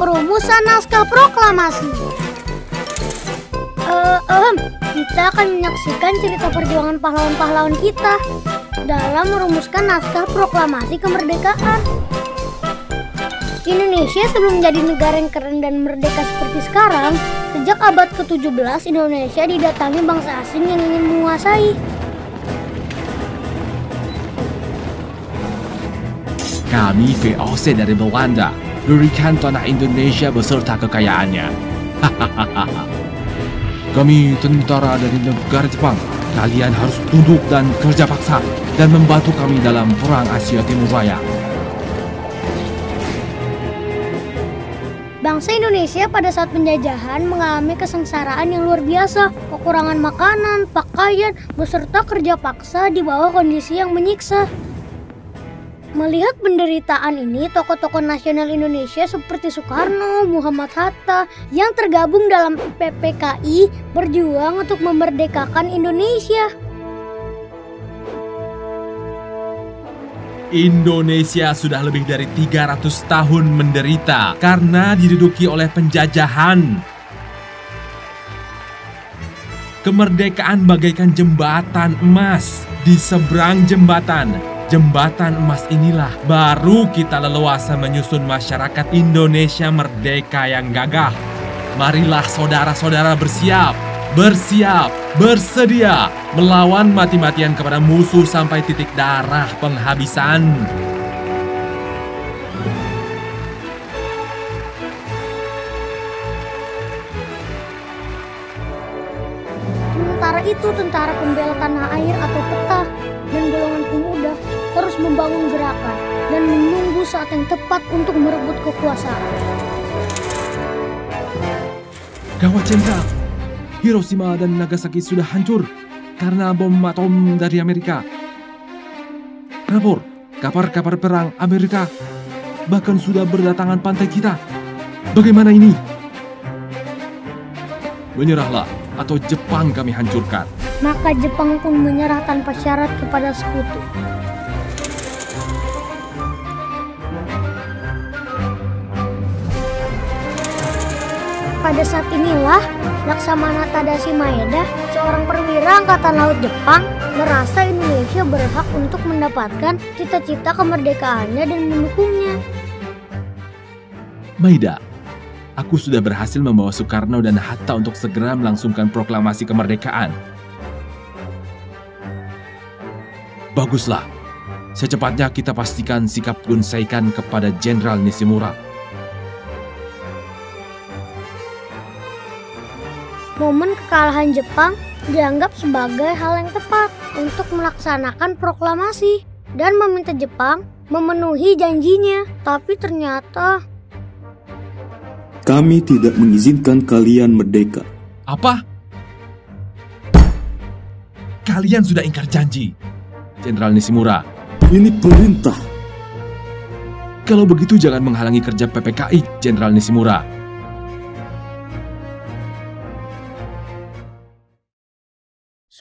Perumusan naskah proklamasi. Uh, um, kita akan menyaksikan cerita perjuangan pahlawan-pahlawan kita dalam merumuskan naskah proklamasi kemerdekaan. Indonesia sebelum menjadi negara yang keren dan merdeka seperti sekarang, sejak abad ke-17 Indonesia didatangi bangsa asing yang ingin menguasai. Kami VOC dari Belanda berikan tanah Indonesia beserta kekayaannya. Kami tentara dari negara Jepang. Kalian harus tunduk dan kerja paksa dan membantu kami dalam perang Asia Timur Raya. Bangsa Indonesia pada saat penjajahan mengalami kesengsaraan yang luar biasa, kekurangan makanan, pakaian, beserta kerja paksa di bawah kondisi yang menyiksa. Melihat penderitaan ini, tokoh-tokoh nasional Indonesia seperti Soekarno, Muhammad Hatta yang tergabung dalam PPKI berjuang untuk memerdekakan Indonesia. Indonesia sudah lebih dari 300 tahun menderita karena diduduki oleh penjajahan. Kemerdekaan bagaikan jembatan emas di seberang jembatan Jembatan emas inilah baru kita leluasa menyusun masyarakat Indonesia merdeka yang gagah. Marilah saudara-saudara bersiap, bersiap, bersedia melawan mati-matian kepada musuh sampai titik darah penghabisan. Sementara itu tentara pembela tanah air atau dan menunggu saat yang tepat untuk merebut kekuasaan. Gawat jenderal, Hiroshima dan Nagasaki sudah hancur karena bom atom dari Amerika. Rapor, kapal-kapal perang Amerika bahkan sudah berdatangan pantai kita. Bagaimana ini? Menyerahlah atau Jepang kami hancurkan. Maka Jepang pun menyerah tanpa syarat kepada sekutu. Pada saat inilah, Laksamana Tadashi Maeda, seorang perwira Angkatan Laut Jepang, merasa Indonesia berhak untuk mendapatkan cita-cita kemerdekaannya dan mendukungnya. Maeda, aku sudah berhasil membawa Soekarno dan Hatta untuk segera melangsungkan proklamasi kemerdekaan. Baguslah, secepatnya kita pastikan sikap Gun Saikan kepada Jenderal Nishimura. Momen kekalahan Jepang dianggap sebagai hal yang tepat untuk melaksanakan proklamasi dan meminta Jepang memenuhi janjinya. Tapi ternyata kami tidak mengizinkan kalian merdeka. Apa? Kalian sudah ingkar janji, Jenderal Nishimura. Ini perintah. Kalau begitu jangan menghalangi kerja PPKI, Jenderal Nishimura.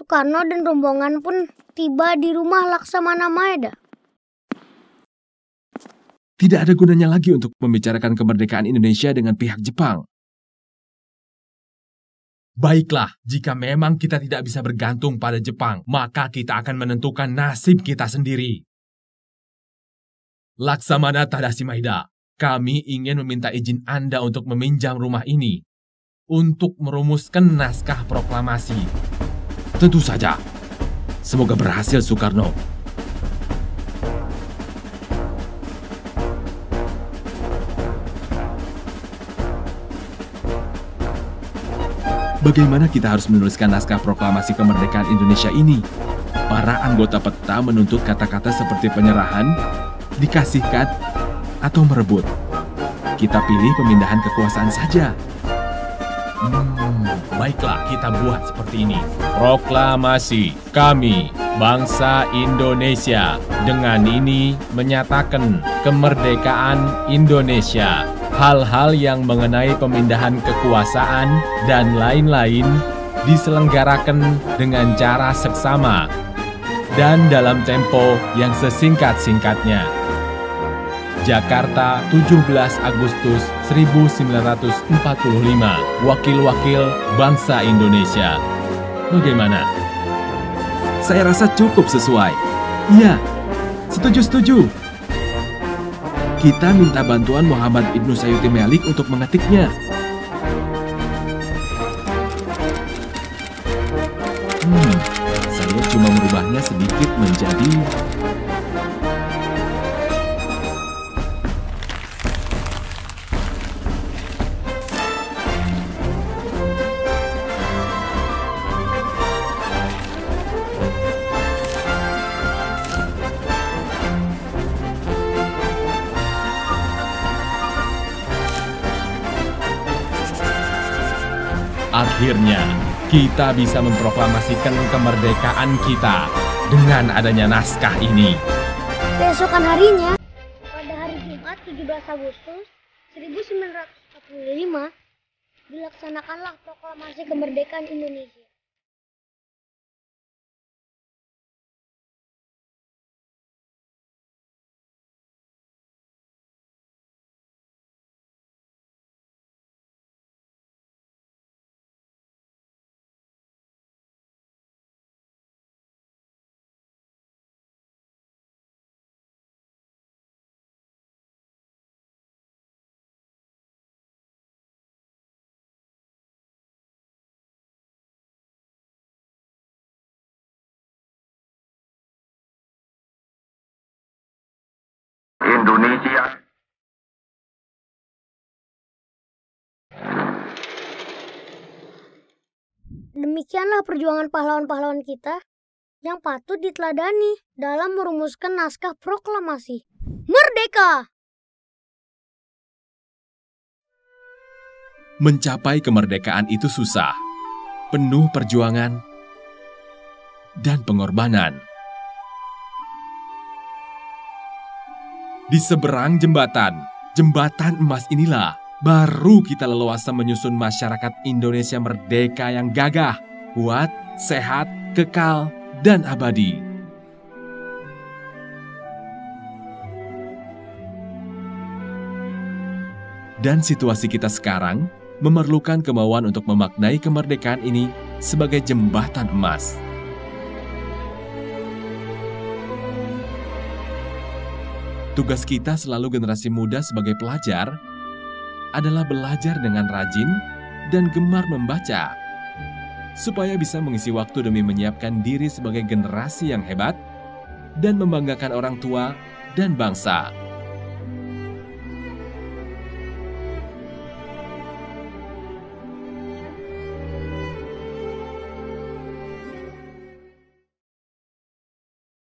Soekarno dan rombongan pun tiba di rumah Laksamana Maeda. Tidak ada gunanya lagi untuk membicarakan kemerdekaan Indonesia dengan pihak Jepang. Baiklah, jika memang kita tidak bisa bergantung pada Jepang, maka kita akan menentukan nasib kita sendiri. Laksamana Tadashi Maeda, kami ingin meminta izin Anda untuk meminjam rumah ini untuk merumuskan naskah proklamasi Tentu saja. Semoga berhasil Soekarno. Bagaimana kita harus menuliskan naskah proklamasi kemerdekaan Indonesia ini? Para anggota peta menuntut kata-kata seperti penyerahan, dikasihkan, atau merebut. Kita pilih pemindahan kekuasaan saja. Hmm, baiklah kita buat seperti ini. Proklamasi kami, bangsa Indonesia, dengan ini menyatakan kemerdekaan Indonesia. Hal-hal yang mengenai pemindahan kekuasaan dan lain-lain diselenggarakan dengan cara seksama dan dalam tempo yang sesingkat-singkatnya. Jakarta, 17 Agustus 1945, wakil-wakil bangsa Indonesia. Bagaimana? Saya rasa cukup sesuai. Iya, setuju-setuju. Kita minta bantuan Muhammad Ibnu Sayuti Melik untuk mengetiknya. Hmm, saya cuma merubahnya sedikit menjadi Akhirnya, kita bisa memproklamasikan kemerdekaan kita dengan adanya naskah ini. Keesokan harinya, pada hari Jumat 17 Agustus 1945, dilaksanakanlah proklamasi kemerdekaan Indonesia. Indonesia Demikianlah perjuangan pahlawan-pahlawan kita yang patut diteladani dalam merumuskan naskah proklamasi. Merdeka! Mencapai kemerdekaan itu susah, penuh perjuangan dan pengorbanan. Di seberang jembatan, jembatan emas inilah baru kita leluasa menyusun masyarakat Indonesia merdeka yang gagah, kuat, sehat, kekal, dan abadi. Dan situasi kita sekarang memerlukan kemauan untuk memaknai kemerdekaan ini sebagai jembatan emas. Tugas kita selalu generasi muda sebagai pelajar adalah belajar dengan rajin dan gemar membaca, supaya bisa mengisi waktu demi menyiapkan diri sebagai generasi yang hebat dan membanggakan orang tua dan bangsa.